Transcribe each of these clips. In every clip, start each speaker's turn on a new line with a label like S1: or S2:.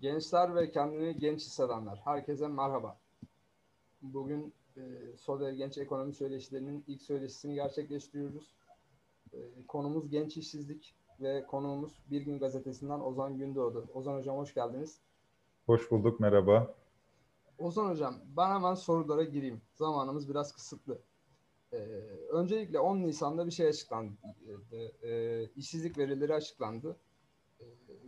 S1: Gençler ve kendini genç hissedenler, herkese merhaba. Bugün e, Soder Genç Ekonomi Söyleşilerinin ilk söyleşisini gerçekleştiriyoruz. E, konumuz genç işsizlik ve konuğumuz Bir Gün Gazetesi'nden Ozan Gündoğdu. Ozan Hocam hoş geldiniz.
S2: Hoş bulduk, merhaba.
S1: Ozan Hocam, ben hemen sorulara gireyim. Zamanımız biraz kısıtlı. Ee, öncelikle 10 Nisan'da bir şey açıklandı. Ee, işsizlik verileri açıklandı.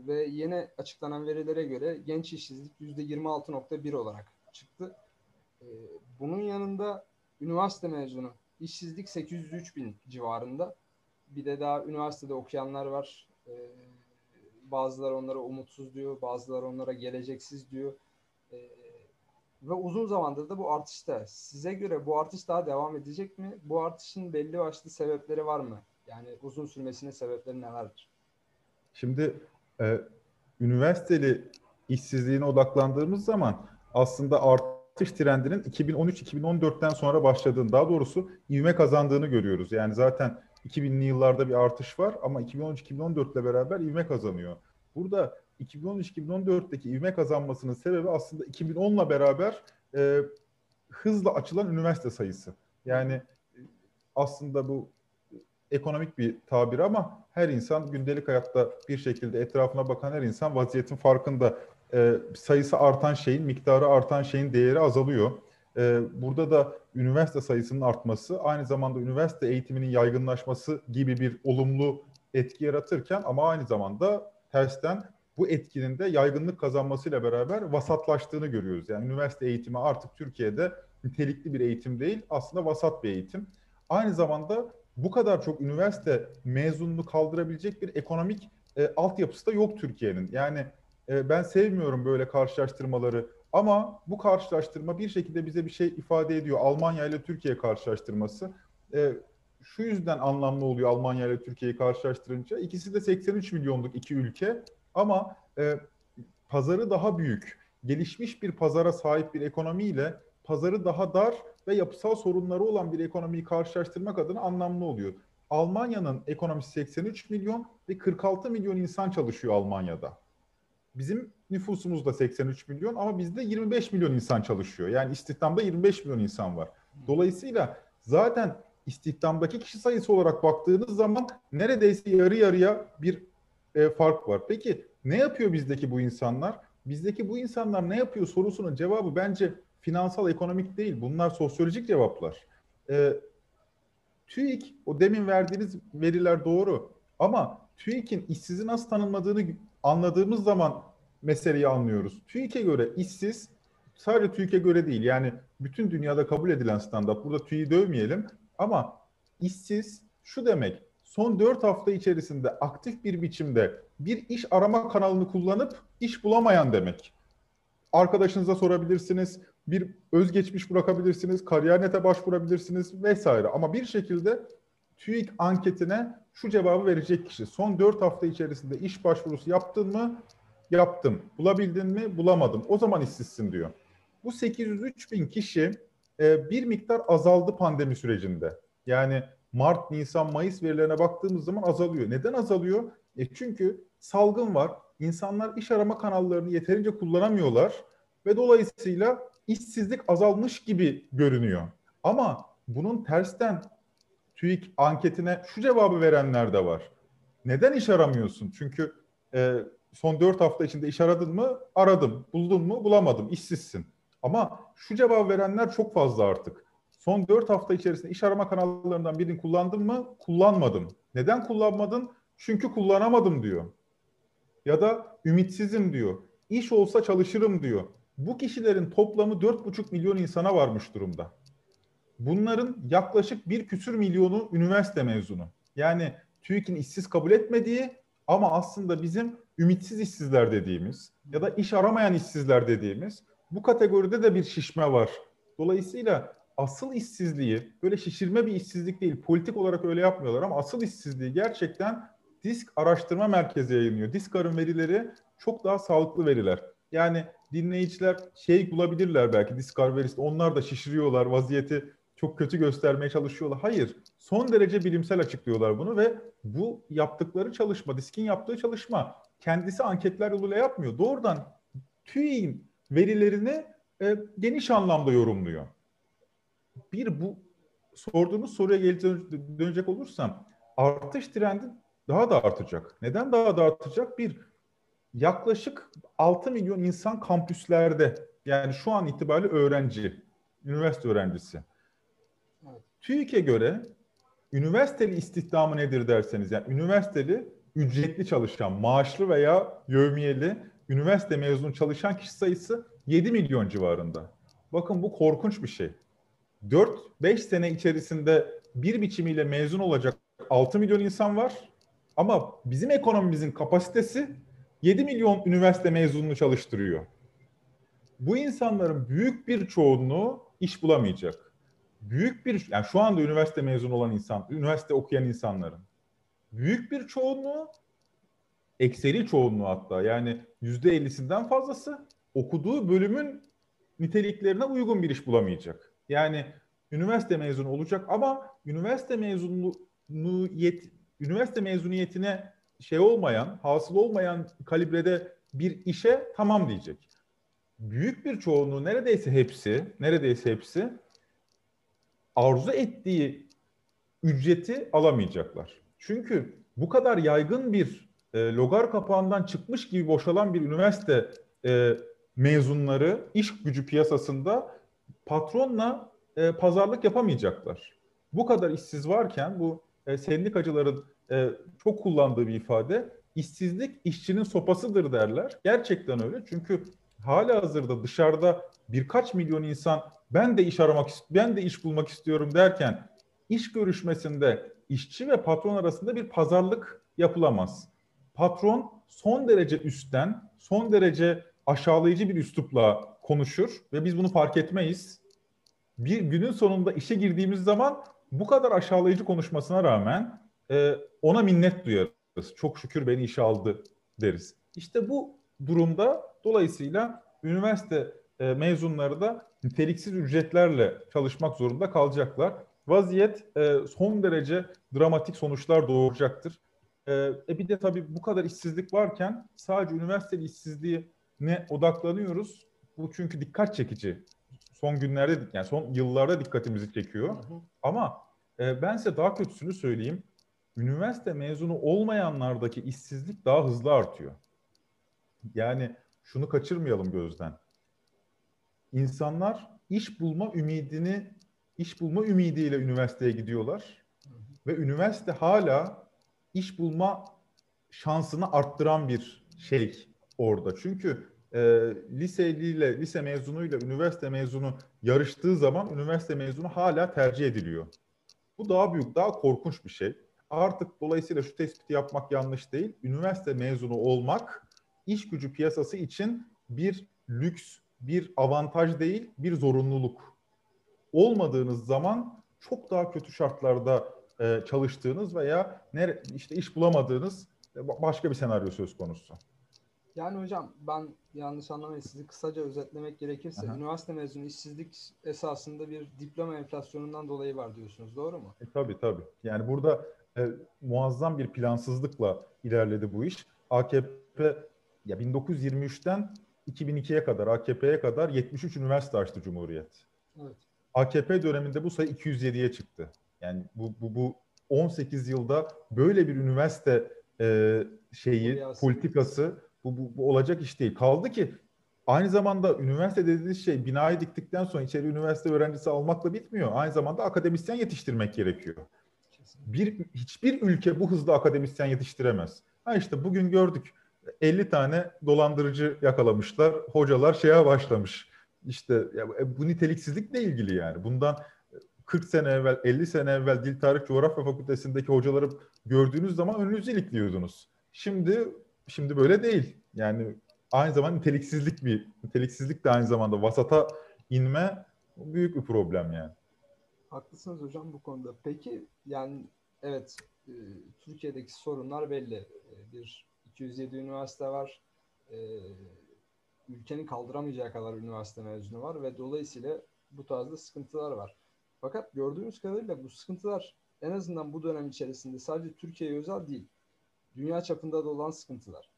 S1: Ve yeni açıklanan verilere göre genç işsizlik %26.1 olarak çıktı. Ee, bunun yanında üniversite mezunu işsizlik 803 bin civarında. Bir de daha üniversitede okuyanlar var. Ee, bazıları onlara umutsuz diyor, bazıları onlara geleceksiz diyor. Ee, ve uzun zamandır da bu artışta. Size göre bu artış daha devam edecek mi? Bu artışın belli başlı sebepleri var mı? Yani uzun sürmesinin sebepleri nelerdir?
S2: Şimdi e, üniversiteli işsizliğine odaklandığımız zaman aslında artış trendinin 2013-2014'ten sonra başladığını, daha doğrusu ivme kazandığını görüyoruz. Yani zaten 2000'li yıllarda bir artış var ama 2013-2014 ile beraber ivme kazanıyor. Burada 2013-2014'teki ivme kazanmasının sebebi aslında 2010'la beraber e, hızla açılan üniversite sayısı. Yani e, aslında bu ekonomik bir tabir ama her insan gündelik hayatta bir şekilde etrafına bakan her insan vaziyetin farkında. E, sayısı artan şeyin, miktarı artan şeyin değeri azalıyor. E, burada da üniversite sayısının artması aynı zamanda üniversite eğitiminin yaygınlaşması gibi bir olumlu etki yaratırken ama aynı zamanda tersten bu etkinin de yaygınlık kazanmasıyla beraber vasatlaştığını görüyoruz. Yani üniversite eğitimi artık Türkiye'de nitelikli bir eğitim değil, aslında vasat bir eğitim. Aynı zamanda bu kadar çok üniversite mezununu kaldırabilecek bir ekonomik e, altyapısı da yok Türkiye'nin. Yani e, ben sevmiyorum böyle karşılaştırmaları ama bu karşılaştırma bir şekilde bize bir şey ifade ediyor. Almanya ile Türkiye karşılaştırması. E, şu yüzden anlamlı oluyor Almanya ile Türkiye'yi karşılaştırınca. İkisi de 83 milyonluk iki ülke ama e, pazarı daha büyük, gelişmiş bir pazara sahip bir ekonomiyle pazarı daha dar ve yapısal sorunları olan bir ekonomiyi karşılaştırmak adına anlamlı oluyor. Almanya'nın ekonomisi 83 milyon ve 46 milyon insan çalışıyor Almanya'da. Bizim nüfusumuz da 83 milyon ama bizde 25 milyon insan çalışıyor. Yani istihdamda 25 milyon insan var. Dolayısıyla zaten istihdamdaki kişi sayısı olarak baktığınız zaman neredeyse yarı yarıya bir e, fark var. Peki ne yapıyor bizdeki bu insanlar? Bizdeki bu insanlar ne yapıyor sorusunun cevabı bence finansal ekonomik değil. Bunlar sosyolojik cevaplar. E, TÜİK, o demin verdiğiniz veriler doğru. Ama TÜİK'in işsizi nasıl tanımladığını anladığımız zaman meseleyi anlıyoruz. TÜİK'e göre işsiz sadece TÜİK'e göre değil. Yani bütün dünyada kabul edilen standart. Burada TÜİK'i dövmeyelim. Ama işsiz şu demek son 4 hafta içerisinde aktif bir biçimde bir iş arama kanalını kullanıp iş bulamayan demek. Arkadaşınıza sorabilirsiniz, bir özgeçmiş bırakabilirsiniz, kariyernete başvurabilirsiniz vesaire. Ama bir şekilde TÜİK anketine şu cevabı verecek kişi. Son 4 hafta içerisinde iş başvurusu yaptın mı? Yaptım. Bulabildin mi? Bulamadım. O zaman işsizsin diyor. Bu 803 bin kişi e, bir miktar azaldı pandemi sürecinde. Yani Mart, Nisan, Mayıs verilerine baktığımız zaman azalıyor. Neden azalıyor? E çünkü salgın var. İnsanlar iş arama kanallarını yeterince kullanamıyorlar ve dolayısıyla işsizlik azalmış gibi görünüyor. Ama bunun tersten TÜİK anketine şu cevabı verenler de var. Neden iş aramıyorsun? Çünkü e, son dört hafta içinde iş aradın mı? Aradım. Buldun mu? Bulamadım. İşsizsin. Ama şu cevabı verenler çok fazla artık. Son 4 hafta içerisinde iş arama kanallarından birini kullandın mı? Kullanmadım. Neden kullanmadın? Çünkü kullanamadım diyor. Ya da ümitsizim diyor. İş olsa çalışırım diyor. Bu kişilerin toplamı 4,5 milyon insana varmış durumda. Bunların yaklaşık bir küsür milyonu üniversite mezunu. Yani TÜİK'in işsiz kabul etmediği ama aslında bizim ümitsiz işsizler dediğimiz ya da iş aramayan işsizler dediğimiz bu kategoride de bir şişme var. Dolayısıyla asıl işsizliği böyle şişirme bir işsizlik değil. Politik olarak öyle yapmıyorlar ama asıl işsizliği gerçekten Disk Araştırma Merkezi yayınlıyor. Diskar'ın verileri çok daha sağlıklı veriler. Yani dinleyiciler şey bulabilirler belki Diskar verisi. Onlar da şişiriyorlar vaziyeti çok kötü göstermeye çalışıyorlar. Hayır. Son derece bilimsel açıklıyorlar bunu ve bu yaptıkları çalışma, Disk'in yaptığı çalışma kendisi anketler yoluyla yapmıyor. Doğrudan TÜİ'nin verilerini e, geniş anlamda yorumluyor. Bir bu sorduğunuz soruya geri dönecek olursam artış trendi daha da artacak. Neden daha da artacak? Bir, yaklaşık 6 milyon insan kampüslerde yani şu an itibariyle öğrenci, üniversite öğrencisi. Evet. TÜİK'e göre üniversiteli istihdamı nedir derseniz yani üniversiteli ücretli çalışan, maaşlı veya yövmiyeli üniversite mezunu çalışan kişi sayısı 7 milyon civarında. Bakın bu korkunç bir şey. 4-5 sene içerisinde bir biçimiyle mezun olacak 6 milyon insan var. Ama bizim ekonomimizin kapasitesi 7 milyon üniversite mezununu çalıştırıyor. Bu insanların büyük bir çoğunluğu iş bulamayacak. Büyük bir yani şu anda üniversite mezunu olan insan, üniversite okuyan insanların büyük bir çoğunluğu ekseri çoğunluğu hatta yani yüzde ellisinden fazlası okuduğu bölümün niteliklerine uygun bir iş bulamayacak. Yani üniversite mezunu olacak ama üniversite mezunluğu yet, üniversite mezuniyetine şey olmayan, hasıl olmayan kalibrede bir işe tamam diyecek. Büyük bir çoğunluğu neredeyse hepsi, neredeyse hepsi arzu ettiği ücreti alamayacaklar. Çünkü bu kadar yaygın bir e, logar kapağından çıkmış gibi boşalan bir üniversite e, mezunları iş gücü piyasasında patronla e, pazarlık yapamayacaklar. Bu kadar işsiz varken bu e, sendikacıların e, çok kullandığı bir ifade işsizlik işçinin sopasıdır derler. Gerçekten öyle çünkü hala hazırda dışarıda birkaç milyon insan ben de iş aramak ben de iş bulmak istiyorum derken iş görüşmesinde işçi ve patron arasında bir pazarlık yapılamaz. Patron son derece üstten, son derece aşağılayıcı bir üslupla konuşur ve biz bunu fark etmeyiz. Bir günün sonunda işe girdiğimiz zaman bu kadar aşağılayıcı konuşmasına rağmen e, ona minnet duyarız. Çok şükür beni işe aldı deriz. İşte bu durumda dolayısıyla üniversite e, mezunları da niteliksiz ücretlerle çalışmak zorunda kalacaklar. Vaziyet e, son derece dramatik sonuçlar doğuracaktır. E, e bir de tabii bu kadar işsizlik varken sadece üniversite işsizliğine odaklanıyoruz. Bu çünkü dikkat çekici. Son günlerde yani son yıllarda dikkatimizi çekiyor. Hı hı. Ama e, ben size daha kötüsünü söyleyeyim. Üniversite mezunu olmayanlardaki işsizlik daha hızlı artıyor. Yani şunu kaçırmayalım gözden. İnsanlar iş bulma ümidini iş bulma ümidiyle üniversiteye gidiyorlar. Ve üniversite hala iş bulma şansını arttıran bir şey orada. Çünkü e, liseliyle, lise mezunuyla üniversite mezunu yarıştığı zaman üniversite mezunu hala tercih ediliyor. Bu daha büyük, daha korkunç bir şey. Artık dolayısıyla şu tespiti yapmak yanlış değil. Üniversite mezunu olmak iş gücü piyasası için bir lüks, bir avantaj değil, bir zorunluluk. Olmadığınız zaman çok daha kötü şartlarda e, çalıştığınız veya nere, işte iş bulamadığınız e, başka bir senaryo söz konusu.
S1: Yani hocam ben yanlış anlamayın sizi kısaca özetlemek gerekirse Aha. üniversite mezunu işsizlik esasında bir diploma enflasyonundan dolayı var diyorsunuz doğru mu?
S2: E, tabii tabii. Yani burada e, muazzam bir plansızlıkla ilerledi bu iş. AKP ya 1923'ten 2002'ye kadar AKP'ye kadar 73 üniversite açtı Cumhuriyet. Evet. AKP döneminde bu sayı 207'ye çıktı. Yani bu, bu, bu 18 yılda böyle bir üniversite e, şeyi, Polyası. politikası bu, bu, bu olacak iş değil. Kaldı ki aynı zamanda üniversite dediğiniz şey binayı diktikten sonra içeri üniversite öğrencisi almakla bitmiyor. Aynı zamanda akademisyen yetiştirmek gerekiyor. Bir hiçbir ülke bu hızda akademisyen yetiştiremez. Ha işte bugün gördük 50 tane dolandırıcı yakalamışlar. Hocalar şeye başlamış. İşte ya, e, bu niteliksizlikle ilgili yani. Bundan 40 sene evvel, 50 sene evvel Dil Tarih Coğrafya Fakültesindeki hocaları gördüğünüz zaman önünüzü ilikliyordunuz. Şimdi şimdi böyle değil. Yani aynı zamanda niteliksizlik bir niteliksizlik de aynı zamanda vasata inme büyük bir problem yani.
S1: Haklısınız hocam bu konuda. Peki yani evet e, Türkiye'deki sorunlar belli. E, bir 207 üniversite var. E, ülkenin kaldıramayacağı kadar üniversite mezunu var ve dolayısıyla bu tarzda sıkıntılar var. Fakat gördüğümüz kadarıyla bu sıkıntılar en azından bu dönem içerisinde sadece Türkiye'ye özel değil. Dünya çapında da olan sıkıntılar.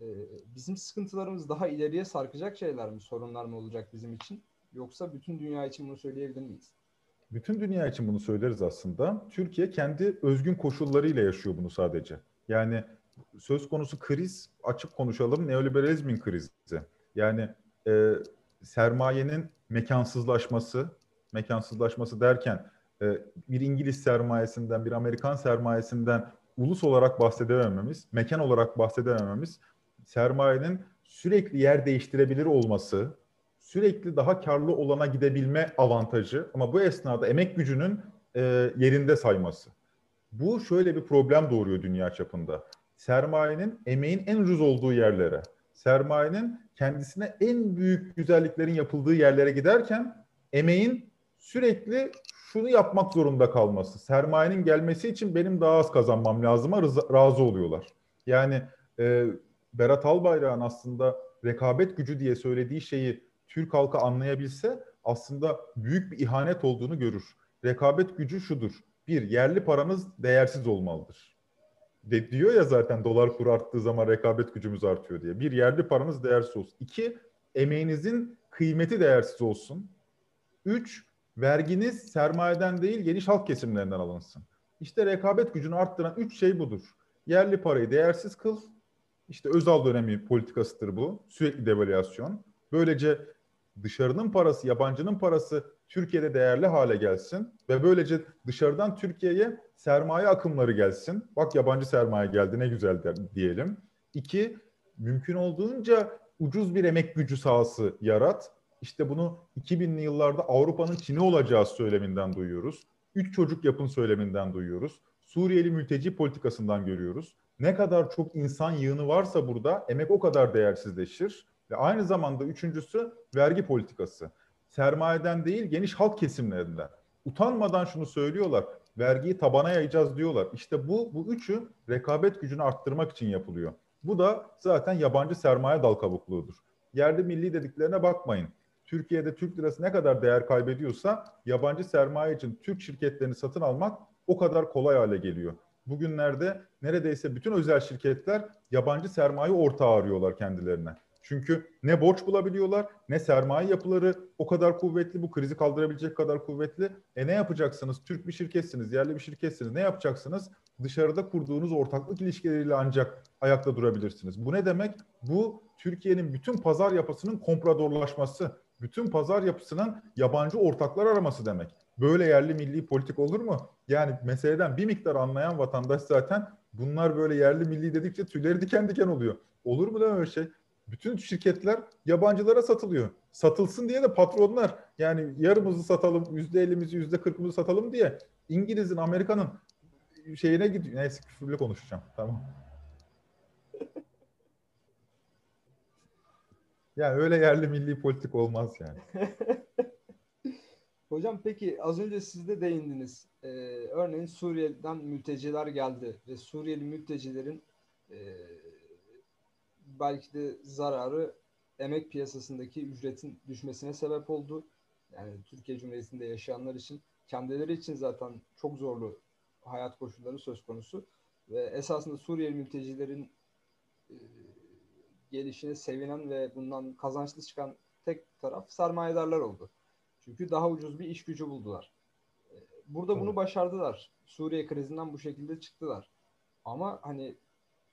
S1: e, bizim sıkıntılarımız daha ileriye sarkacak şeyler mi, sorunlar mı olacak bizim için? Yoksa bütün dünya için bunu söyleyebilir miyiz?
S2: Bütün dünya için bunu söyleriz aslında. Türkiye kendi özgün koşullarıyla yaşıyor bunu sadece. Yani söz konusu kriz, açık konuşalım, neoliberalizmin krizi. Yani e, sermayenin mekansızlaşması, mekansızlaşması derken e, bir İngiliz sermayesinden, bir Amerikan sermayesinden ulus olarak bahsedemememiz, mekan olarak bahsedemememiz, sermayenin sürekli yer değiştirebilir olması, sürekli daha karlı olana gidebilme avantajı ama bu esnada emek gücünün e, yerinde sayması. Bu şöyle bir problem doğuruyor dünya çapında. Sermayenin emeğin en ucuz olduğu yerlere, sermayenin kendisine en büyük güzelliklerin yapıldığı yerlere giderken emeğin sürekli şunu yapmak zorunda kalması. Sermayenin gelmesi için benim daha az kazanmam lazıma razı oluyorlar. Yani e, Berat Albayrak'ın aslında rekabet gücü diye söylediği şeyi Türk halkı anlayabilse aslında büyük bir ihanet olduğunu görür. Rekabet gücü şudur. Bir, yerli paranız değersiz olmalıdır. De, diyor ya zaten dolar kuru arttığı zaman rekabet gücümüz artıyor diye. Bir, yerli paranız değersiz olsun. İki, emeğinizin kıymeti değersiz olsun. Üç, verginiz sermayeden değil geniş halk kesimlerinden alınsın. İşte rekabet gücünü arttıran üç şey budur. Yerli parayı değersiz kıl. İşte Özal dönemi politikasıdır bu. Sürekli devalüasyon. Böylece dışarının parası, yabancının parası Türkiye'de değerli hale gelsin ve böylece dışarıdan Türkiye'ye sermaye akımları gelsin. Bak yabancı sermaye geldi ne güzel diyelim. İki, mümkün olduğunca ucuz bir emek gücü sahası yarat. İşte bunu 2000'li yıllarda Avrupa'nın Çin'i olacağı söyleminden duyuyoruz. Üç çocuk yapın söyleminden duyuyoruz. Suriyeli mülteci politikasından görüyoruz. Ne kadar çok insan yığını varsa burada emek o kadar değersizleşir. Ve aynı zamanda üçüncüsü vergi politikası. Sermayeden değil geniş halk kesimlerinden. Utanmadan şunu söylüyorlar. Vergiyi tabana yayacağız diyorlar. İşte bu bu üçü rekabet gücünü arttırmak için yapılıyor. Bu da zaten yabancı sermaye dal kabukluğudur. Yerli milli dediklerine bakmayın. Türkiye'de Türk lirası ne kadar değer kaybediyorsa yabancı sermaye için Türk şirketlerini satın almak o kadar kolay hale geliyor. Bugünlerde neredeyse bütün özel şirketler yabancı sermaye ortağı arıyorlar kendilerine. Çünkü ne borç bulabiliyorlar ne sermaye yapıları o kadar kuvvetli bu krizi kaldırabilecek kadar kuvvetli. E ne yapacaksınız? Türk bir şirketsiniz, yerli bir şirketsiniz. Ne yapacaksınız? Dışarıda kurduğunuz ortaklık ilişkileriyle ancak ayakta durabilirsiniz. Bu ne demek? Bu Türkiye'nin bütün pazar yapısının kompradorlaşması, bütün pazar yapısının yabancı ortaklar araması demek. Böyle yerli milli politik olur mu? Yani meseleden bir miktar anlayan vatandaş zaten bunlar böyle yerli milli dedikçe tüyleri diken diken oluyor. Olur mu da öyle şey? Bütün şirketler yabancılara satılıyor. Satılsın diye de patronlar yani yarımızı satalım, yüzde ellimizi, yüzde kırkımızı satalım diye İngiliz'in, Amerika'nın şeyine gidiyor. Neyse küfürlü konuşacağım. Tamam. Yani öyle yerli milli politik olmaz yani.
S1: Hocam peki az önce siz de değindiniz. Ee, örneğin Suriye'den mülteciler geldi ve Suriyeli mültecilerin e, belki de zararı emek piyasasındaki ücretin düşmesine sebep oldu. Yani Türkiye Cumhuriyeti'nde yaşayanlar için kendileri için zaten çok zorlu hayat koşulları söz konusu. Ve esasında Suriyeli mültecilerin e, gelişine sevinen ve bundan kazançlı çıkan tek taraf sermayedarlar oldu. Çünkü daha ucuz bir iş gücü buldular. E, burada evet. bunu başardılar. Suriye krizinden bu şekilde çıktılar. Ama hani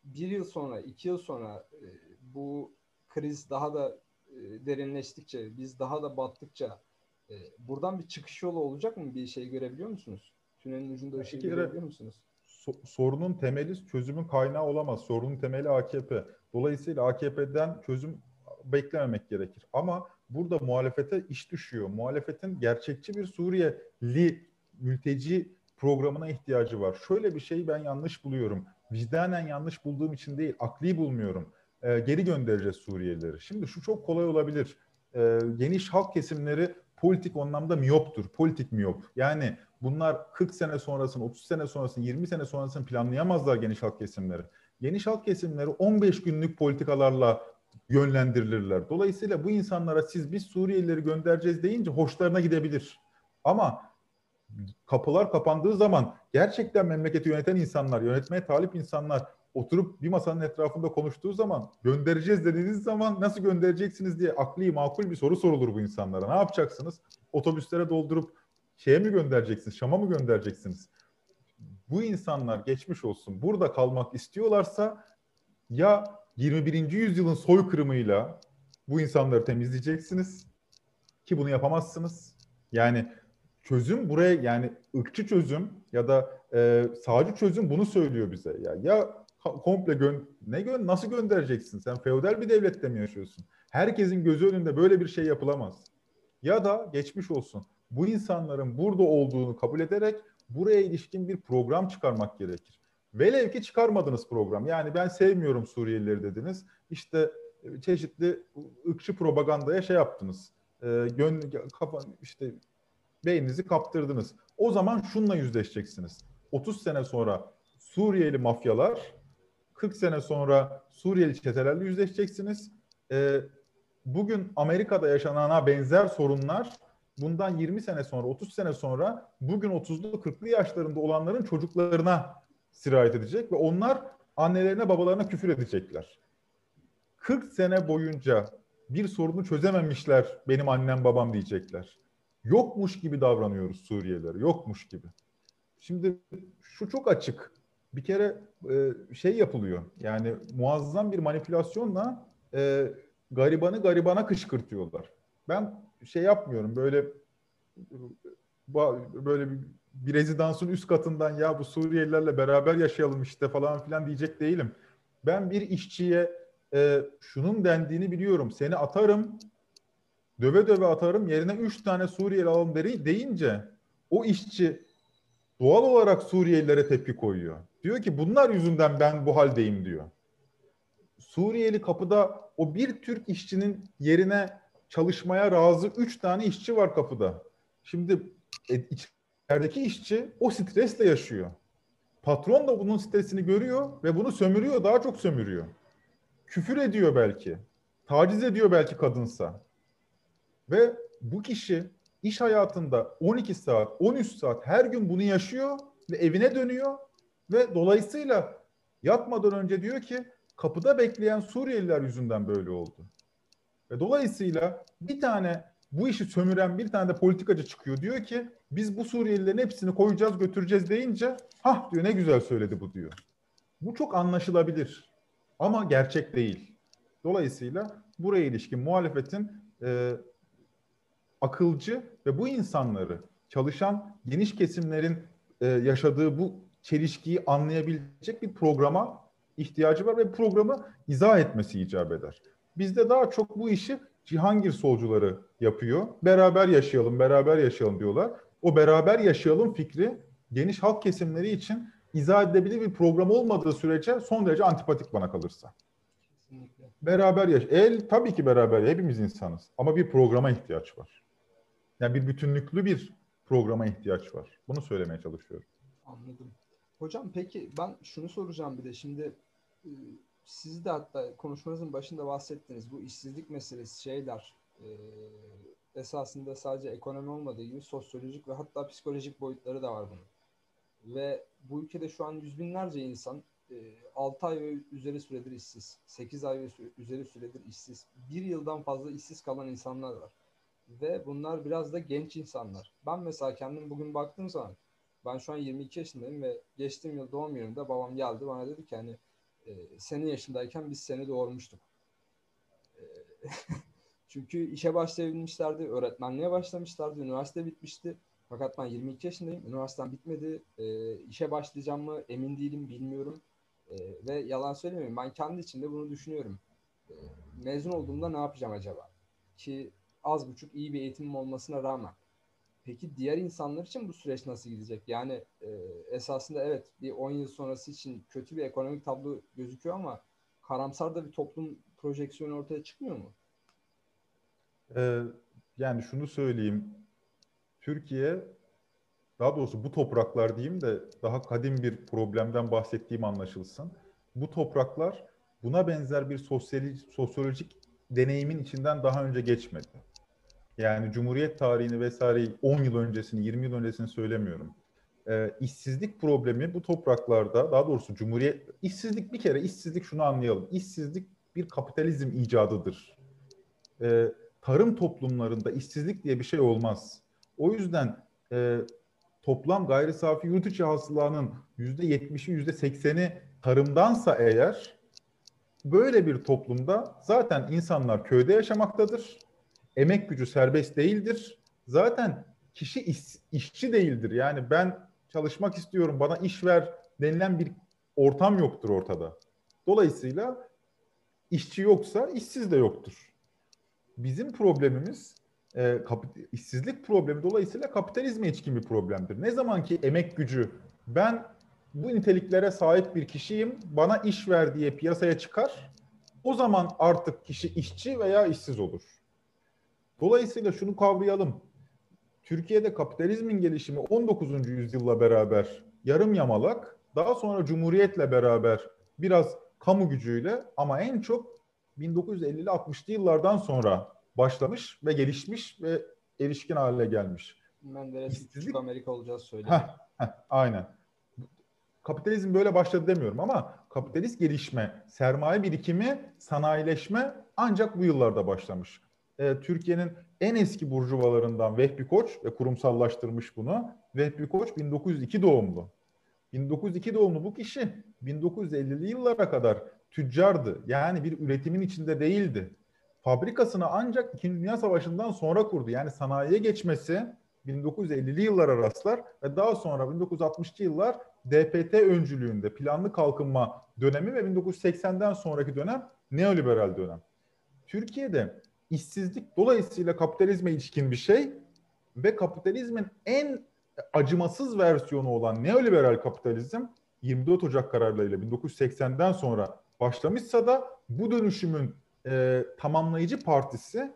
S1: bir yıl sonra, iki yıl sonra e, bu kriz daha da e, derinleştikçe, biz daha da battıkça e, buradan bir çıkış yolu olacak mı? Bir şey görebiliyor musunuz? Tünelin ucunda ışığı şey görebiliyor musunuz?
S2: So- sorunun temeli çözümün kaynağı olamaz. Sorunun temeli AKP. Dolayısıyla AKP'den çözüm beklememek gerekir. Ama burada muhalefete iş düşüyor. Muhalefetin gerçekçi bir Suriyeli mülteci programına ihtiyacı var. Şöyle bir şey ben yanlış buluyorum vicdanen yanlış bulduğum için değil, akli bulmuyorum. E, geri göndereceğiz Suriyelileri. Şimdi şu çok kolay olabilir. E, geniş halk kesimleri politik anlamda miyoptur. Politik miyop. Yani bunlar 40 sene sonrasını, 30 sene sonrasını, 20 sene sonrasını planlayamazlar geniş halk kesimleri. Geniş halk kesimleri 15 günlük politikalarla yönlendirilirler. Dolayısıyla bu insanlara siz biz Suriyelileri göndereceğiz deyince hoşlarına gidebilir. Ama kapılar kapandığı zaman gerçekten memleketi yöneten insanlar, yönetmeye talip insanlar oturup bir masanın etrafında konuştuğu zaman göndereceğiz dediğiniz zaman nasıl göndereceksiniz diye akli makul bir soru sorulur bu insanlara. Ne yapacaksınız? Otobüslere doldurup şeye mi göndereceksiniz? Şam'a mı göndereceksiniz? Bu insanlar geçmiş olsun. Burada kalmak istiyorlarsa ya 21. yüzyılın soykırımıyla bu insanları temizleyeceksiniz ki bunu yapamazsınız. Yani çözüm buraya yani ırkçı çözüm ya da e, sağcı çözüm bunu söylüyor bize. Ya ya komple gön ne gön nasıl göndereceksin? Sen feodal bir devlette mi yaşıyorsun? Herkesin gözü önünde böyle bir şey yapılamaz. Ya da geçmiş olsun. Bu insanların burada olduğunu kabul ederek buraya ilişkin bir program çıkarmak gerekir. Velev ki çıkarmadınız program. Yani ben sevmiyorum Suriyelileri dediniz. İşte e, çeşitli ırkçı propagandaya şey yaptınız. E, gön, kafa, işte beyninizi kaptırdınız. O zaman şunla yüzleşeceksiniz. 30 sene sonra Suriyeli mafyalar, 40 sene sonra Suriyeli çetelerle yüzleşeceksiniz. E, bugün Amerika'da yaşanana benzer sorunlar bundan 20 sene sonra, 30 sene sonra bugün 30'lu 40'lı yaşlarında olanların çocuklarına sirayet edecek ve onlar annelerine babalarına küfür edecekler. 40 sene boyunca bir sorunu çözememişler benim annem babam diyecekler. Yokmuş gibi davranıyoruz Suriyelilere, yokmuş gibi. Şimdi şu çok açık. Bir kere e, şey yapılıyor. Yani muazzam bir manipülasyonla e, garibanı garibana kışkırtıyorlar. Ben şey yapmıyorum böyle böyle bir, bir rezidansın üst katından ya bu Suriyelilerle beraber yaşayalım işte falan filan diyecek değilim. Ben bir işçiye e, şunun dendiğini biliyorum. Seni atarım, döve döve atarım yerine üç tane Suriyeli alalım deyince o işçi doğal olarak Suriyelilere tepki koyuyor. Diyor ki bunlar yüzünden ben bu haldeyim diyor. Suriyeli kapıda o bir Türk işçinin yerine çalışmaya razı üç tane işçi var kapıda. Şimdi e, içerideki işçi o stresle yaşıyor. Patron da bunun stresini görüyor ve bunu sömürüyor, daha çok sömürüyor. Küfür ediyor belki. Taciz ediyor belki kadınsa. Ve bu kişi iş hayatında 12 saat, 13 saat her gün bunu yaşıyor ve evine dönüyor ve dolayısıyla yatmadan önce diyor ki kapıda bekleyen Suriyeliler yüzünden böyle oldu. Ve dolayısıyla bir tane bu işi sömüren bir tane de politikacı çıkıyor. Diyor ki biz bu Suriyelilerin hepsini koyacağız götüreceğiz deyince hah diyor ne güzel söyledi bu diyor. Bu çok anlaşılabilir ama gerçek değil. Dolayısıyla buraya ilişkin muhalefetin e, akılcı ve bu insanları çalışan geniş kesimlerin e, yaşadığı bu çelişkiyi anlayabilecek bir programa ihtiyacı var ve programı izah etmesi icap eder. Bizde daha çok bu işi Cihangir solcuları yapıyor. Beraber yaşayalım, beraber yaşayalım diyorlar. O beraber yaşayalım fikri geniş halk kesimleri için izah edilebilir bir program olmadığı sürece son derece antipatik bana kalırsa. Kesinlikle. Beraber yaş. El tabii ki beraber hepimiz insanız ama bir programa ihtiyaç var. Yani bir bütünlüklü bir programa ihtiyaç var. Bunu söylemeye çalışıyorum.
S1: Anladım. Hocam peki ben şunu soracağım bir de şimdi e, siz de hatta konuşmanızın başında bahsettiniz bu işsizlik meselesi şeyler e, esasında sadece ekonomi olmadığı gibi sosyolojik ve hatta psikolojik boyutları da var bunun. Ve bu ülkede şu an yüz binlerce insan e, 6 ay ve üzeri süredir işsiz, 8 ay ve üzeri süredir işsiz, bir yıldan fazla işsiz kalan insanlar var. Ve bunlar biraz da genç insanlar. Ben mesela kendim bugün baktığım zaman ben şu an 22 yaşındayım ve geçtiğim yıl doğum günümde babam geldi bana dedi ki hani e, senin yaşındayken biz seni doğurmuştuk. E, çünkü işe başlayabilmişlerdi, öğretmenliğe başlamışlardı, üniversite bitmişti. Fakat ben 22 yaşındayım, üniversitem bitmedi. E, işe başlayacağım mı emin değilim, bilmiyorum. E, ve yalan söylemeyeyim, ben kendi içimde bunu düşünüyorum. E, mezun olduğumda ne yapacağım acaba? Ki az buçuk iyi bir eğitimim olmasına rağmen. Peki diğer insanlar için bu süreç nasıl gidecek? Yani e, esasında evet bir 10 yıl sonrası için kötü bir ekonomik tablo gözüküyor ama karamsar da bir toplum projeksiyonu ortaya çıkmıyor mu?
S2: Ee, yani şunu söyleyeyim. Türkiye daha doğrusu bu topraklar diyeyim de daha kadim bir problemden bahsettiğim anlaşılsın. Bu topraklar buna benzer bir sosyolojik deneyimin içinden daha önce geçmedi. Yani Cumhuriyet tarihini vesaireyi 10 yıl öncesini, 20 yıl öncesini söylemiyorum. e, işsizlik problemi bu topraklarda daha doğrusu cumhuriyet işsizlik bir kere işsizlik şunu anlayalım. İşsizlik bir kapitalizm icadıdır. E, tarım toplumlarında işsizlik diye bir şey olmaz. O yüzden e, toplam gayri safi yurt içi hasılanın yüzde yetmişi yüzde sekseni tarımdansa eğer böyle bir toplumda zaten insanlar köyde yaşamaktadır. Emek gücü serbest değildir. Zaten kişi iş, işçi değildir. Yani ben çalışmak istiyorum bana iş ver denilen bir ortam yoktur ortada. Dolayısıyla işçi yoksa işsiz de yoktur. Bizim problemimiz e, işsizlik problemi dolayısıyla kapitalizme içkin bir problemdir. Ne zaman ki emek gücü ben bu niteliklere sahip bir kişiyim bana iş ver diye piyasaya çıkar o zaman artık kişi işçi veya işsiz olur. Dolayısıyla şunu kavrayalım. Türkiye'de kapitalizmin gelişimi 19. yüzyılla beraber yarım yamalak, daha sonra Cumhuriyet'le beraber biraz kamu gücüyle ama en çok 1950'li 60'lı yıllardan sonra başlamış ve gelişmiş ve erişkin hale gelmiş.
S1: Menderes'in küçük Amerika olacağız söyledi. Heh,
S2: heh, aynen. Kapitalizm böyle başladı demiyorum ama kapitalist gelişme, sermaye birikimi, sanayileşme ancak bu yıllarda başlamış. Ee, Türkiye'nin en eski burjuvalarından Vehbi Koç ve kurumsallaştırmış bunu. Vehbi Koç 1902 doğumlu. 1902 doğumlu bu kişi 1950'li yıllara kadar tüccardı. Yani bir üretimin içinde değildi. Fabrikasını ancak 2. Dünya Savaşı'ndan sonra kurdu. Yani sanayiye geçmesi 1950'li yıllara rastlar ve daha sonra 1960'lı yıllar DPT öncülüğünde planlı kalkınma dönemi ve 1980'den sonraki dönem neoliberal dönem. Türkiye'de işsizlik dolayısıyla kapitalizme ilişkin bir şey ve kapitalizmin en acımasız versiyonu olan neoliberal kapitalizm 24 Ocak kararlarıyla 1980'den sonra başlamışsa da bu dönüşümün e, tamamlayıcı partisi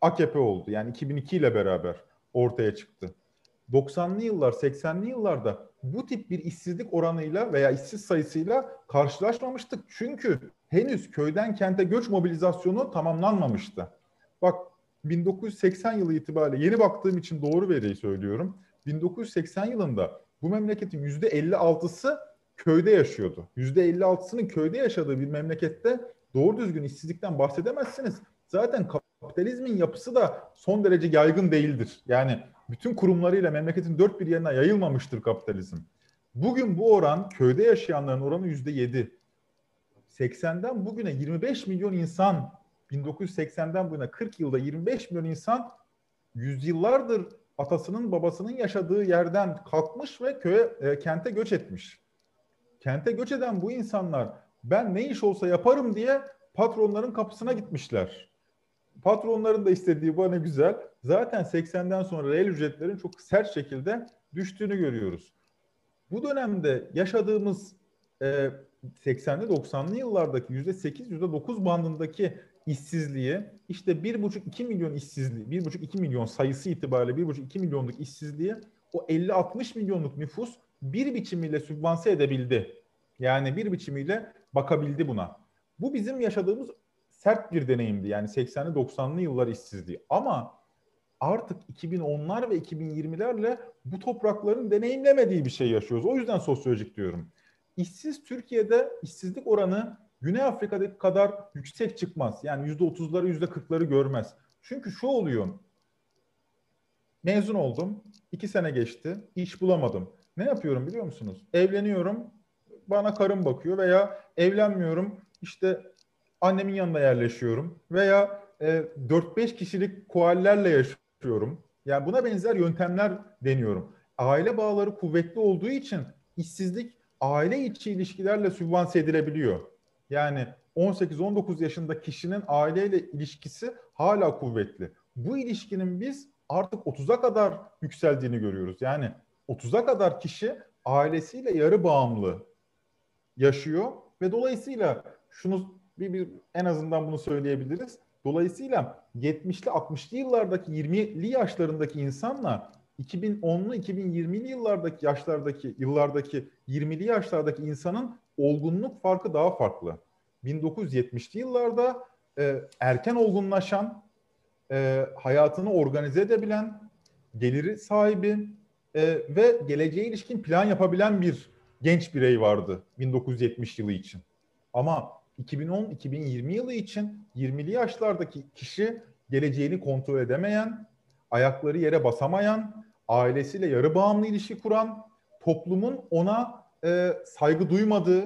S2: AKP oldu. Yani 2002 ile beraber ortaya çıktı. 90'lı yıllar, 80'li yıllarda bu tip bir işsizlik oranıyla veya işsiz sayısıyla karşılaşmamıştık. Çünkü henüz köyden kente göç mobilizasyonu tamamlanmamıştı. Bak 1980 yılı itibariyle yeni baktığım için doğru veriyi söylüyorum. 1980 yılında bu memleketin %56'sı köyde yaşıyordu. %56'sının köyde yaşadığı bir memlekette doğru düzgün işsizlikten bahsedemezsiniz. Zaten kapitalizmin yapısı da son derece yaygın değildir. Yani bütün kurumlarıyla memleketin dört bir yerine yayılmamıştır kapitalizm. Bugün bu oran köyde yaşayanların oranı yüzde yedi. 80'den bugüne 25 milyon insan 1980'den bu yana 40 yılda 25 milyon insan yüzyıllardır atasının babasının yaşadığı yerden kalkmış ve köye e, kente göç etmiş. Kente göç eden bu insanlar ben ne iş olsa yaparım diye patronların kapısına gitmişler. Patronların da istediği bana güzel. Zaten 80'den sonra reel ücretlerin çok sert şekilde düştüğünü görüyoruz. Bu dönemde yaşadığımız e, 80'li 90'lı yıllardaki %8 %9 bandındaki işsizliği işte 1,5-2 milyon işsizliği, 1,5-2 milyon sayısı itibariyle 1,5-2 milyonluk işsizliği o 50-60 milyonluk nüfus bir biçimiyle sübvanse edebildi. Yani bir biçimiyle bakabildi buna. Bu bizim yaşadığımız sert bir deneyimdi. Yani 80'li 90'lı yıllar işsizliği. Ama artık 2010'lar ve 2020'lerle bu toprakların deneyimlemediği bir şey yaşıyoruz. O yüzden sosyolojik diyorum. İşsiz Türkiye'de işsizlik oranı Güney Afrika'daki kadar yüksek çıkmaz. Yani yüzde otuzları yüzde kırkları görmez. Çünkü şu oluyor. Mezun oldum. iki sene geçti. iş bulamadım. Ne yapıyorum biliyor musunuz? Evleniyorum. Bana karım bakıyor veya evlenmiyorum. İşte annemin yanına yerleşiyorum. Veya e, 4-5 kişilik koallerle yaşıyorum. Yani buna benzer yöntemler deniyorum. Aile bağları kuvvetli olduğu için işsizlik aile içi ilişkilerle sübvanse edilebiliyor. Yani 18-19 yaşında kişinin aileyle ilişkisi hala kuvvetli. Bu ilişkinin biz artık 30'a kadar yükseldiğini görüyoruz. Yani 30'a kadar kişi ailesiyle yarı bağımlı yaşıyor ve dolayısıyla şunu bir, bir en azından bunu söyleyebiliriz. Dolayısıyla 70'li 60'lı yıllardaki 20'li yaşlarındaki insanla 2010'lu 2020'li yıllardaki yaşlardaki yıllardaki 20'li yaşlardaki insanın olgunluk farkı daha farklı. 1970'li yıllarda e, erken olgunlaşan, e, hayatını organize edebilen, geliri sahibi, e, ve geleceğe ilişkin plan yapabilen bir genç birey vardı 1970 yılı için. Ama 2010-2020 yılı için 20'li yaşlardaki kişi geleceğini kontrol edemeyen, ayakları yere basamayan, ailesiyle yarı bağımlı ilişki kuran, toplumun ona e, saygı duymadığı,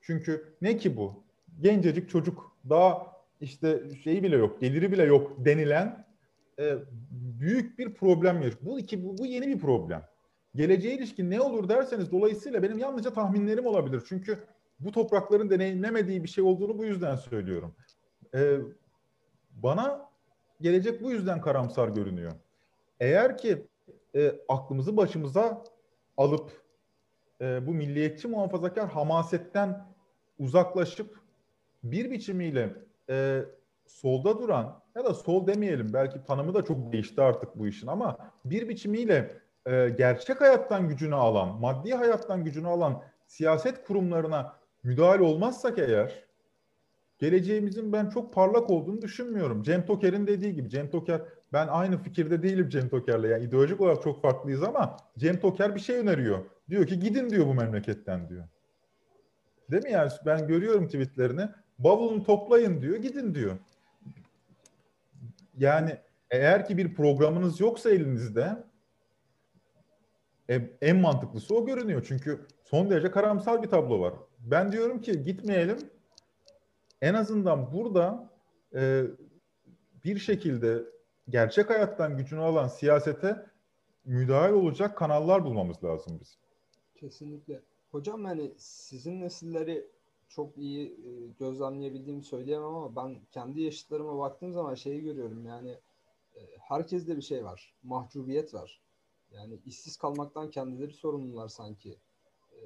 S2: çünkü ne ki bu? Gencecik çocuk daha işte şeyi bile yok, geliri bile yok denilen e, büyük bir problem yaşıyor. Bu iki bu, bu yeni bir problem. Geleceğe ilişkin ne olur derseniz dolayısıyla benim yalnızca tahminlerim olabilir. Çünkü bu toprakların deneyimlemediği bir şey olduğunu bu yüzden söylüyorum. E, bana gelecek bu yüzden karamsar görünüyor. Eğer ki e, aklımızı başımıza alıp e, bu milliyetçi muhafazakar hamasetten uzaklaşıp bir biçimiyle e, solda duran ya da sol demeyelim belki tanımı da çok değişti artık bu işin ama bir biçimiyle e, gerçek hayattan gücünü alan, maddi hayattan gücünü alan siyaset kurumlarına müdahale olmazsak eğer geleceğimizin ben çok parlak olduğunu düşünmüyorum. Cem Toker'in dediği gibi Cem Toker ben aynı fikirde değilim Cem Toker'le. Yani ideolojik olarak çok farklıyız ama Cem Toker bir şey öneriyor. Diyor ki gidin diyor bu memleketten diyor. Değil mi yani ben görüyorum tweetlerini. Bavulunu toplayın diyor, gidin diyor. Yani eğer ki bir programınız yoksa elinizde e, en mantıklısı o görünüyor. Çünkü son derece karamsar bir tablo var. Ben diyorum ki gitmeyelim. En azından burada e, bir şekilde gerçek hayattan gücünü alan siyasete müdahil olacak kanallar bulmamız lazım biz.
S1: Kesinlikle. Hocam yani sizin nesilleri çok iyi e, gözlemleyebildiğimi söyleyemem ama ben kendi yaşıtlarıma baktığım zaman şeyi görüyorum yani e, herkeste bir şey var. Mahcubiyet var. Yani işsiz kalmaktan kendileri sorumlular sanki. E,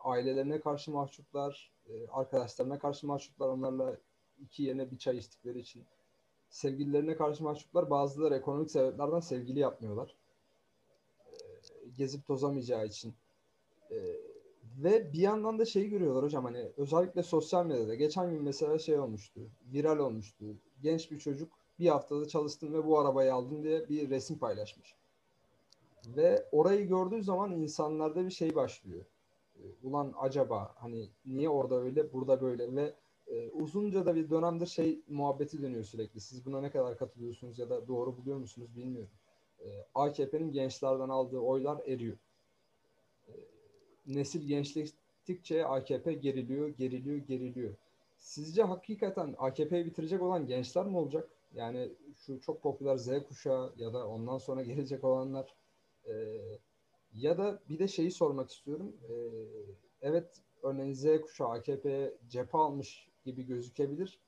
S1: ailelerine karşı mahcuplar, arkadaşlarına karşı mahcuplar onlarla iki yerine bir çay içtikleri için. Sevgililerine karşı mahcuplar bazıları ekonomik sebeplerden sevgili yapmıyorlar. Gezip tozamayacağı için ve bir yandan da şeyi görüyorlar hocam hani özellikle sosyal medyada geçen gün mesela şey olmuştu. Viral olmuştu. Genç bir çocuk bir haftada çalıştım ve bu arabayı aldım diye bir resim paylaşmış. Ve orayı gördüğü zaman insanlarda bir şey başlıyor. Ee, ulan acaba hani niye orada öyle burada böyle ve e, uzunca da bir dönemdir şey muhabbeti dönüyor sürekli. Siz buna ne kadar katılıyorsunuz ya da doğru buluyor musunuz bilmiyorum. E, AKP'nin gençlerden aldığı oylar eriyor nesil gençleştikçe AKP geriliyor, geriliyor, geriliyor. Sizce hakikaten AKP'yi bitirecek olan gençler mi olacak? Yani şu çok popüler Z kuşağı ya da ondan sonra gelecek olanlar e, ya da bir de şeyi sormak istiyorum. E, evet örneğin Z kuşağı AKP'ye cephe almış gibi gözükebilir.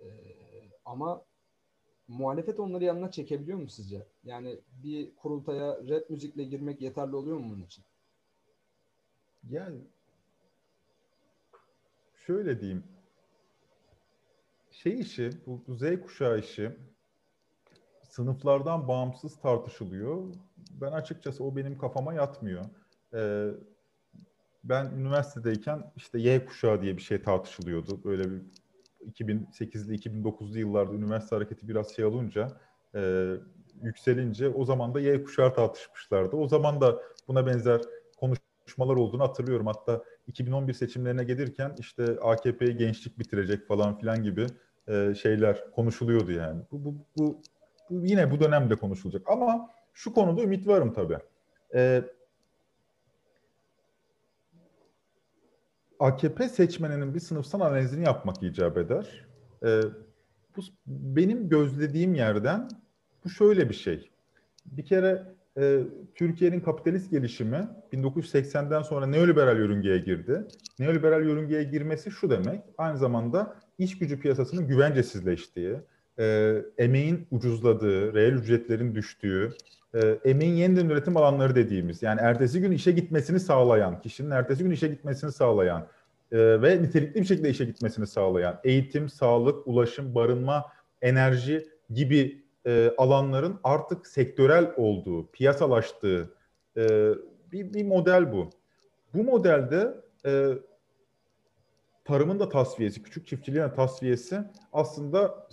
S1: E, ama muhalefet onları yanına çekebiliyor mu sizce? Yani bir kurultaya rap müzikle girmek yeterli oluyor mu bunun için?
S2: Yani şöyle diyeyim. Şey işi, bu, Z kuşağı işi sınıflardan bağımsız tartışılıyor. Ben açıkçası o benim kafama yatmıyor. Ee, ben üniversitedeyken işte Y kuşağı diye bir şey tartışılıyordu. Böyle bir 2008'li 2009'lu yıllarda üniversite hareketi biraz şey olunca e, yükselince o zaman da Y kuşağı tartışmışlardı. O zaman da buna benzer konuşmalar olduğunu hatırlıyorum. Hatta 2011 seçimlerine gelirken işte AKP'yi gençlik bitirecek falan filan gibi e, şeyler konuşuluyordu yani. Bu, bu, bu, bu yine bu dönemde konuşulacak. Ama şu konuda ümit varım tabii. E, AKP seçmeninin bir sınıfsal analizini yapmak icap eder. E, bu benim gözlediğim yerden bu şöyle bir şey. Bir kere e, Türkiye'nin kapitalist gelişimi 1980'den sonra neoliberal yörüngeye girdi. Neoliberal yörüngeye girmesi şu demek, aynı zamanda iş gücü piyasasının güvencesizleştiği, e, emeğin ucuzladığı, reel ücretlerin düştüğü, e, emeğin yeniden üretim alanları dediğimiz, yani ertesi gün işe gitmesini sağlayan, kişinin ertesi gün işe gitmesini sağlayan e, ve nitelikli bir şekilde işe gitmesini sağlayan, eğitim, sağlık, ulaşım, barınma, enerji gibi e, alanların artık sektörel olduğu, piyasalaştığı e, bir, bir model bu. Bu modelde e, tarımın da tasfiyesi, küçük çiftçiliğin tasfiyesi aslında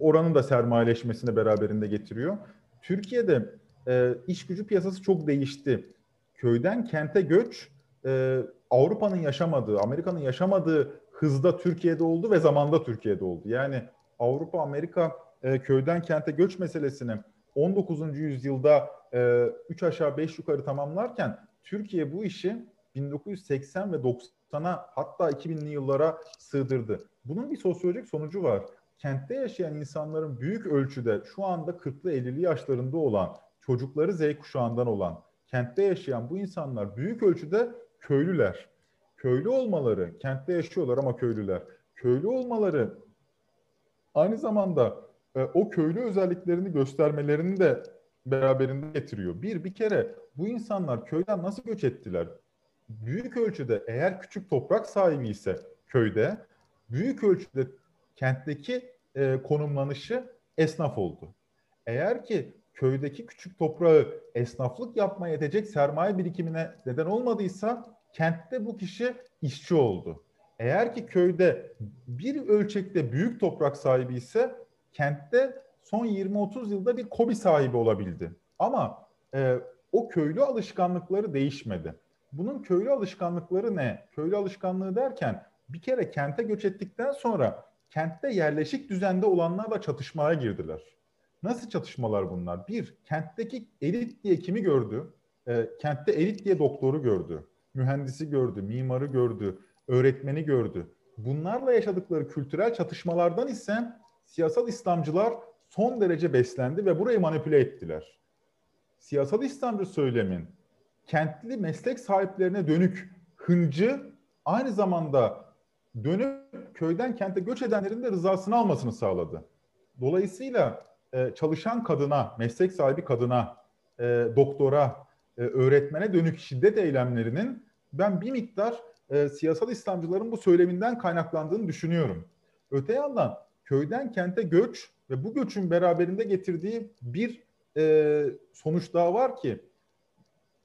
S2: oranın da sermayeleşmesini beraberinde getiriyor. Türkiye'de e, iş gücü piyasası çok değişti. Köyden kente göç e, Avrupa'nın yaşamadığı, Amerika'nın yaşamadığı hızda Türkiye'de oldu ve zamanda Türkiye'de oldu. Yani Avrupa, Amerika e, köyden kente göç meselesini 19. yüzyılda e, 3 aşağı 5 yukarı tamamlarken Türkiye bu işi 1980 ve 90'a hatta 2000'li yıllara sığdırdı. Bunun bir sosyolojik sonucu var. Kentte yaşayan insanların büyük ölçüde şu anda 40'lı 50'li yaşlarında olan, çocukları Z kuşağından olan, kentte yaşayan bu insanlar büyük ölçüde köylüler. Köylü olmaları, kentte yaşıyorlar ama köylüler. Köylü olmaları aynı zamanda e, o köylü özelliklerini göstermelerini de beraberinde getiriyor. Bir, bir kere bu insanlar köyden nasıl göç ettiler? Büyük ölçüde eğer küçük toprak sahibi ise köyde, büyük ölçüde kentteki e, konumlanışı esnaf oldu. Eğer ki köydeki küçük toprağı esnaflık yapmaya yetecek sermaye birikimine neden olmadıysa kentte bu kişi işçi oldu. Eğer ki köyde bir ölçekte büyük toprak sahibi ise kentte son 20-30 yılda bir kobi sahibi olabildi. Ama e, o köylü alışkanlıkları değişmedi. Bunun köylü alışkanlıkları ne? Köylü alışkanlığı derken bir kere kente göç ettikten sonra kentte yerleşik düzende olanlarla çatışmaya girdiler. Nasıl çatışmalar bunlar? Bir, kentteki elit diye kimi gördü? E, kentte elit diye doktoru gördü, mühendisi gördü, mimarı gördü, öğretmeni gördü. Bunlarla yaşadıkları kültürel çatışmalardan ise siyasal İslamcılar son derece beslendi ve burayı manipüle ettiler. Siyasal İslamcı söylemin kentli meslek sahiplerine dönük hıncı aynı zamanda dönüp köyden kente göç edenlerin de rızasını almasını sağladı. Dolayısıyla e, çalışan kadına, meslek sahibi kadına, e, doktora, e, öğretmene dönük şiddet eylemlerinin ben bir miktar e, siyasal İslamcıların bu söyleminden kaynaklandığını düşünüyorum. Öte yandan köyden kente göç ve bu göçün beraberinde getirdiği bir e, sonuç daha var ki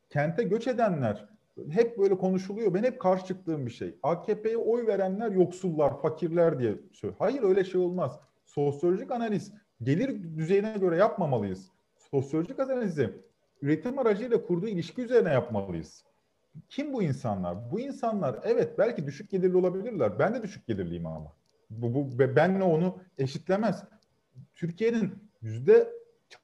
S2: kente göç edenler hep böyle konuşuluyor. Ben hep karşı çıktığım bir şey. AKP'ye oy verenler yoksullar, fakirler diye söylüyor. Hayır öyle şey olmaz. Sosyolojik analiz gelir düzeyine göre yapmamalıyız. Sosyolojik analizi üretim aracıyla kurduğu ilişki üzerine yapmalıyız. Kim bu insanlar? Bu insanlar evet belki düşük gelirli olabilirler. Ben de düşük gelirliyim ama. Bu, bu benle onu eşitlemez. Türkiye'nin yüzde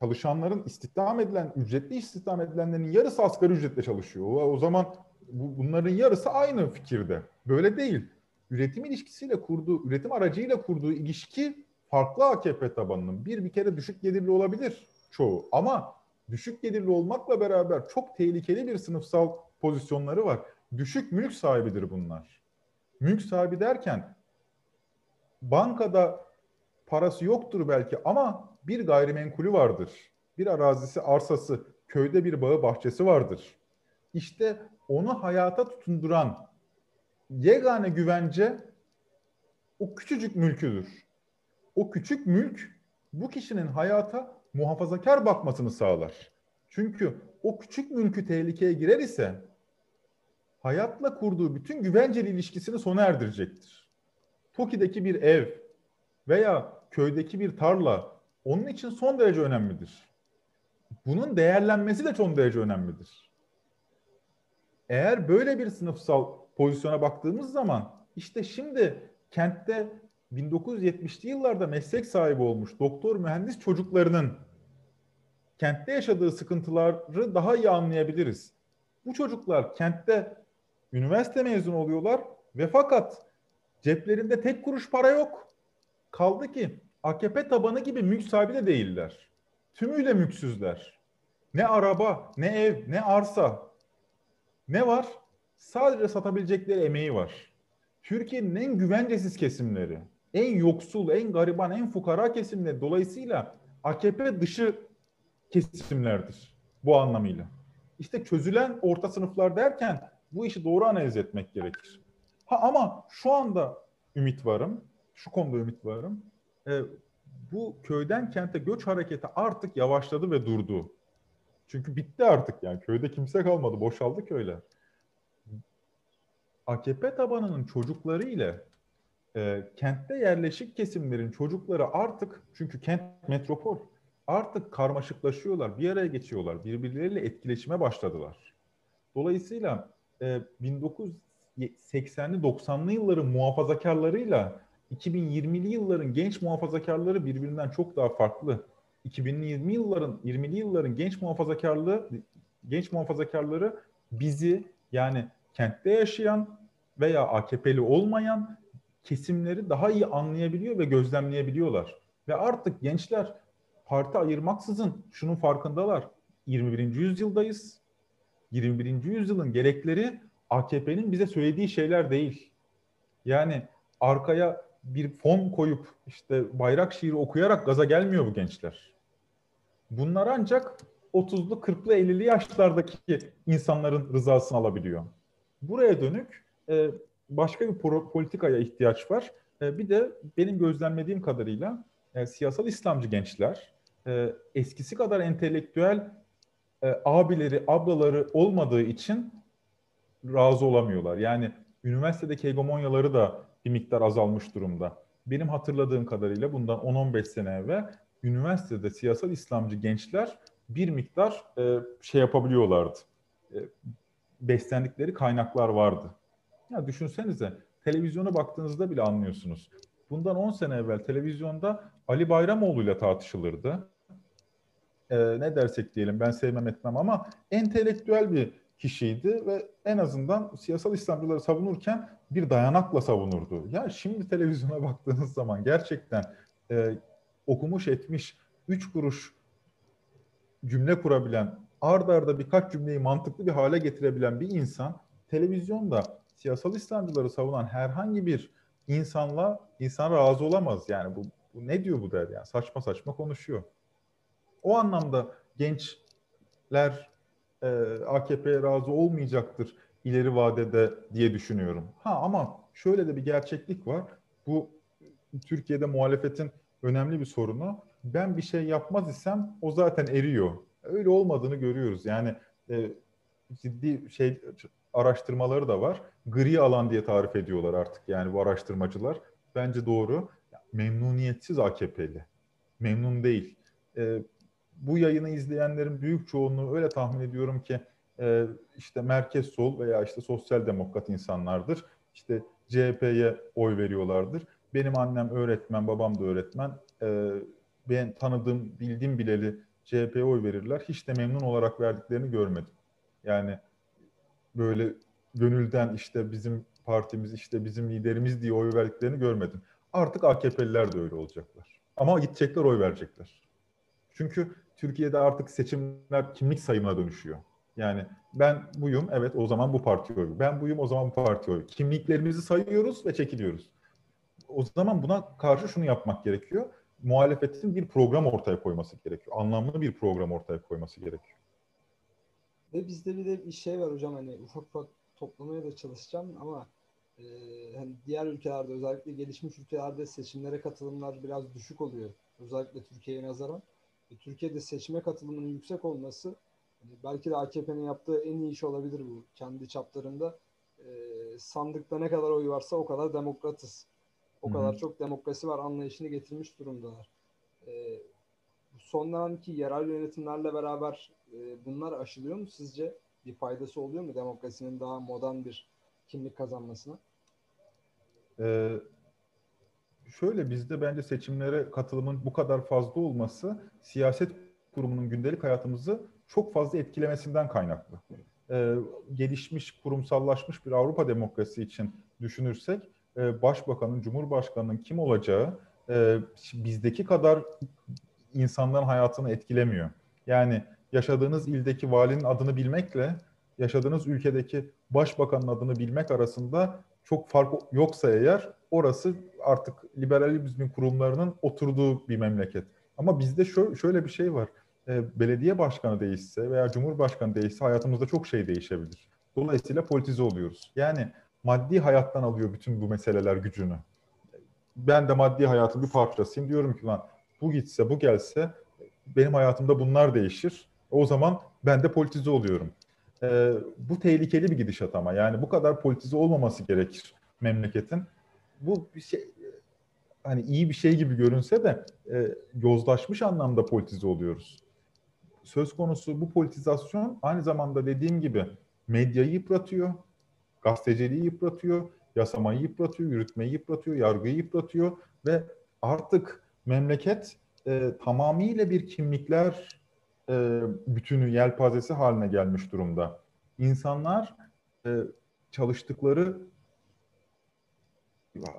S2: çalışanların istihdam edilen, ücretli istihdam edilenlerin yarısı asgari ücretle çalışıyor. O, zaman bu, bunların yarısı aynı fikirde. Böyle değil. Üretim ilişkisiyle kurduğu, üretim aracıyla kurduğu ilişki farklı AKP tabanının. Bir bir kere düşük gelirli olabilir çoğu ama düşük gelirli olmakla beraber çok tehlikeli bir sınıfsal pozisyonları var. Düşük mülk sahibidir bunlar. Mülk sahibi derken bankada parası yoktur belki ama bir gayrimenkulü vardır. Bir arazisi, arsası, köyde bir bağı, bahçesi vardır. İşte onu hayata tutunduran yegane güvence o küçücük mülküdür. O küçük mülk bu kişinin hayata muhafazakar bakmasını sağlar. Çünkü o küçük mülkü tehlikeye girer ise hayatla kurduğu bütün güvenceli ilişkisini sona erdirecektir. Toki'deki bir ev veya köydeki bir tarla onun için son derece önemlidir. Bunun değerlenmesi de son derece önemlidir. Eğer böyle bir sınıfsal pozisyona baktığımız zaman işte şimdi kentte 1970'li yıllarda meslek sahibi olmuş doktor mühendis çocuklarının kentte yaşadığı sıkıntıları daha iyi anlayabiliriz. Bu çocuklar kentte üniversite mezunu oluyorlar ve fakat ceplerinde tek kuruş para yok. Kaldı ki AKP tabanı gibi mülk sahibi de değiller. Tümüyle mülksüzler. Ne araba, ne ev, ne arsa. Ne var? Sadece satabilecekleri emeği var. Türkiye'nin en güvencesiz kesimleri, en yoksul, en gariban, en fukara kesimleri dolayısıyla AKP dışı kesimlerdir bu anlamıyla. İşte çözülen orta sınıflar derken bu işi doğru analiz etmek gerekir. Ha ama şu anda ümit varım, şu konuda ümit varım. E, bu köyden kente göç hareketi artık yavaşladı ve durdu. Çünkü bitti artık yani köyde kimse kalmadı, boşaldı köyler. AKP tabanının çocukları ile e, kentte yerleşik kesimlerin çocukları artık çünkü kent metropol artık karmaşıklaşıyorlar, bir araya geçiyorlar, birbirleriyle etkileşime başladılar. Dolayısıyla e, 1980'li 90'lı yılların muhafazakarlarıyla 2020'li yılların genç muhafazakarları birbirinden çok daha farklı. 2020 yılların 20'li yılların genç muhafazakarlığı genç muhafazakarları bizi yani kentte yaşayan veya AKP'li olmayan kesimleri daha iyi anlayabiliyor ve gözlemleyebiliyorlar. Ve artık gençler parti ayırmaksızın şunun farkındalar. 21. yüzyıldayız. 21. yüzyılın gerekleri AKP'nin bize söylediği şeyler değil. Yani arkaya bir fon koyup işte bayrak şiiri okuyarak gaza gelmiyor bu gençler. Bunlar ancak 30'lu, 40'lı, 50'li yaşlardaki insanların rızasını alabiliyor. Buraya dönük e, başka bir politikaya ihtiyaç var. E, bir de benim gözlemlediğim kadarıyla e, siyasal İslamcı gençler eskisi kadar entelektüel abileri, ablaları olmadığı için razı olamıyorlar. Yani üniversitedeki hegemonyaları da bir miktar azalmış durumda. Benim hatırladığım kadarıyla bundan 10-15 sene evvel üniversitede siyasal İslamcı gençler bir miktar e, şey yapabiliyorlardı. E, beslendikleri kaynaklar vardı. Ya düşünsenize televizyona baktığınızda bile anlıyorsunuz. Bundan 10 sene evvel televizyonda Ali Bayramoğlu ile tartışılırdı. Ee, ne dersek diyelim ben sevmem etmem ama entelektüel bir kişiydi ve en azından siyasal İslamcıları savunurken bir dayanakla savunurdu. Ya şimdi televizyona baktığınız zaman gerçekten e, okumuş etmiş, üç kuruş cümle kurabilen, ard arda birkaç cümleyi mantıklı bir hale getirebilen bir insan televizyonda siyasal İslamcıları savunan herhangi bir insanla insan razı olamaz. Yani bu, bu ne diyor bu der yani saçma saçma konuşuyor. O anlamda gençler e, AKP'ye razı olmayacaktır ileri vadede diye düşünüyorum. Ha ama şöyle de bir gerçeklik var. Bu Türkiye'de muhalefetin önemli bir sorunu. Ben bir şey yapmaz isem o zaten eriyor. Öyle olmadığını görüyoruz. Yani e, ciddi şey araştırmaları da var. Gri alan diye tarif ediyorlar artık yani bu araştırmacılar. Bence doğru. Memnuniyetsiz AKP'li. Memnun değil. E, bu yayını izleyenlerin büyük çoğunluğu öyle tahmin ediyorum ki e, işte merkez sol veya işte sosyal demokrat insanlardır. İşte CHP'ye oy veriyorlardır. Benim annem öğretmen, babam da öğretmen. E, ben tanıdığım, bildiğim bileli CHP'ye oy verirler. Hiç de memnun olarak verdiklerini görmedim. Yani böyle gönülden işte bizim partimiz, işte bizim liderimiz diye oy verdiklerini görmedim. Artık AKP'liler de öyle olacaklar. Ama gidecekler oy verecekler. Çünkü Türkiye'de artık seçimler kimlik sayımına dönüşüyor. Yani ben buyum, evet o zaman bu parti oyu. Ben buyum, o zaman bu parti oyu. Kimliklerimizi sayıyoruz ve çekiliyoruz. O zaman buna karşı şunu yapmak gerekiyor. Muhalefetin bir program ortaya koyması gerekiyor. Anlamlı bir program ortaya koyması gerekiyor.
S1: Ve bizde bir de bir şey var hocam hani ufak ufak toplamaya da çalışacağım ama e, hani diğer ülkelerde özellikle gelişmiş ülkelerde seçimlere katılımlar biraz düşük oluyor. Özellikle Türkiye'ye nazaran. E, Türkiye'de seçime katılımının yüksek olması hani belki de AKP'nin yaptığı en iyi iş olabilir bu kendi çaplarında. E, sandıkta ne kadar oy varsa o kadar demokratız. O Hı-hı. kadar çok demokrasi var anlayışını getirmiş durumdalar. E, son dönemki yerel yönetimlerle beraber e, bunlar aşılıyor mu sizce? Bir faydası oluyor mu demokrasinin daha modern bir kimlik kazanmasına?
S2: Ee, şöyle bizde bence seçimlere katılımın bu kadar fazla olması siyaset kurumunun gündelik hayatımızı çok fazla etkilemesinden kaynaklı. Ee, gelişmiş, kurumsallaşmış bir Avrupa demokrasi için düşünürsek e, başbakanın, cumhurbaşkanının kim olacağı e, bizdeki kadar insanların hayatını etkilemiyor. Yani yaşadığınız ildeki valinin adını bilmekle yaşadığınız ülkedeki başbakanın adını bilmek arasında çok fark yoksa eğer orası artık liberalizmin kurumlarının oturduğu bir memleket. Ama bizde şöyle bir şey var. E, belediye başkanı değişse veya cumhurbaşkanı değişse hayatımızda çok şey değişebilir. Dolayısıyla politize oluyoruz. Yani maddi hayattan alıyor bütün bu meseleler gücünü. Ben de maddi hayatın bir parçasıyım. Diyorum ki lan bu gitse bu gelse benim hayatımda bunlar değişir. O zaman ben de politize oluyorum. Ee, bu tehlikeli bir gidişat ama yani bu kadar politize olmaması gerekir memleketin. Bu bir şey hani iyi bir şey gibi görünse de e, yozlaşmış anlamda politize oluyoruz. Söz konusu bu politizasyon aynı zamanda dediğim gibi medyayı yıpratıyor, gazeteciliği yıpratıyor, yasamayı yıpratıyor, yürütmeyi yıpratıyor, yargıyı yıpratıyor ve artık memleket e, tamamıyla bir kimlikler e, bütünü, yelpazesi haline gelmiş durumda. İnsanlar e, çalıştıkları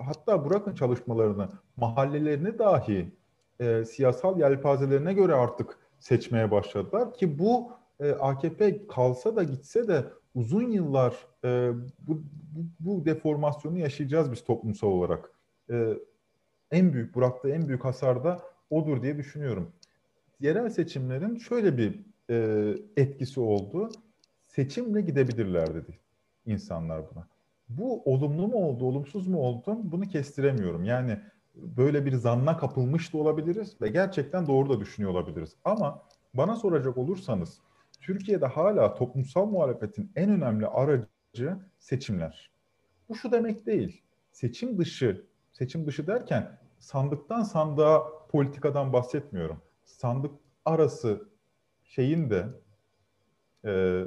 S2: hatta bırakın çalışmalarını, mahallelerini dahi e, siyasal yelpazelerine göre artık seçmeye başladılar ki bu e, AKP kalsa da gitse de uzun yıllar e, bu, bu, deformasyonu yaşayacağız biz toplumsal olarak. E, en büyük, bıraktığı en büyük hasar da odur diye düşünüyorum. Yerel seçimlerin şöyle bir e, etkisi oldu. Seçimle gidebilirler dedi insanlar buna. Bu olumlu mu oldu, olumsuz mu oldu bunu kestiremiyorum. Yani böyle bir zanna kapılmış da olabiliriz ve gerçekten doğru da düşünüyor olabiliriz. Ama bana soracak olursanız Türkiye'de hala toplumsal muhalefetin en önemli aracı seçimler. Bu şu demek değil. Seçim dışı, seçim dışı derken sandıktan sandığa politikadan bahsetmiyorum. Sandık arası şeyin de e,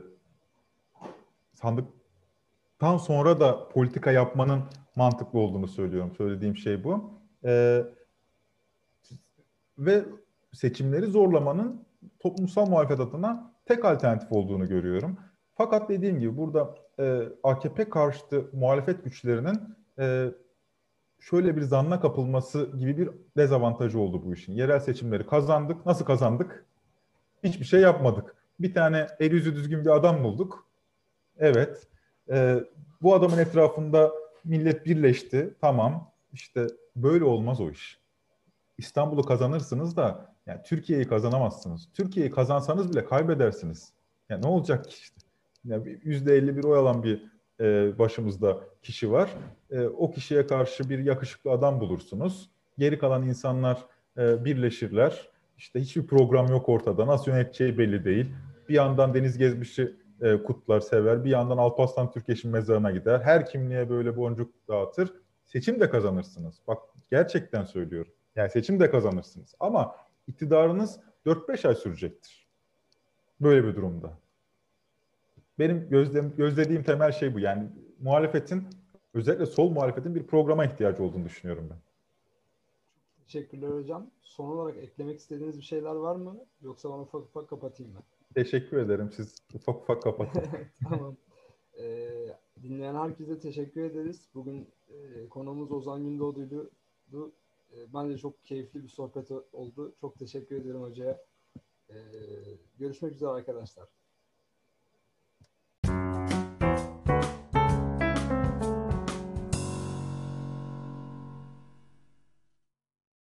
S2: sandıktan sonra da politika yapmanın mantıklı olduğunu söylüyorum. Söylediğim şey bu. E, ve seçimleri zorlamanın toplumsal muhalefet adına tek alternatif olduğunu görüyorum. Fakat dediğim gibi burada e, AKP karşıtı muhalefet güçlerinin e, şöyle bir zanna kapılması gibi bir dezavantajı oldu bu işin. Yerel seçimleri kazandık. Nasıl kazandık? Hiçbir şey yapmadık. Bir tane el yüzü düzgün bir adam bulduk. Evet. E, bu adamın etrafında millet birleşti. Tamam. İşte böyle olmaz o iş. İstanbul'u kazanırsınız da yani Türkiye'yi kazanamazsınız. Türkiye'yi kazansanız bile kaybedersiniz. Yani ne olacak ki işte? Yani yüzde bir oy alan bir e, başımızda kişi var. E, o kişiye karşı bir yakışıklı adam bulursunuz. Geri kalan insanlar e, birleşirler. İşte hiçbir program yok ortada. Nasıl yöneteceği belli değil. Bir yandan Deniz Gezmiş'i e, kutlar, sever. Bir yandan Alparslan Türkeş'in mezarına gider. Her kimliğe böyle boncuk dağıtır. Seçim de kazanırsınız. Bak gerçekten söylüyorum. Yani seçim de kazanırsınız. Ama iktidarınız 4-5 ay sürecektir. Böyle bir durumda. Benim gözlem, gözlediğim temel şey bu. Yani muhalefetin özellikle sol muhalefetin bir programa ihtiyacı olduğunu düşünüyorum ben.
S1: Teşekkürler hocam. Son olarak eklemek istediğiniz bir şeyler var mı? Yoksa ben ufak ufak kapatayım mı?
S2: Teşekkür ederim. Siz ufak ufak kapatın.
S1: tamam. Ee, dinleyen herkese teşekkür ederiz. Bugün e, konuğumuz Ozan Gündoğdu'ydu. E, bence çok keyifli bir sohbet oldu. Çok teşekkür ederim hocaya. Ee, görüşmek üzere arkadaşlar.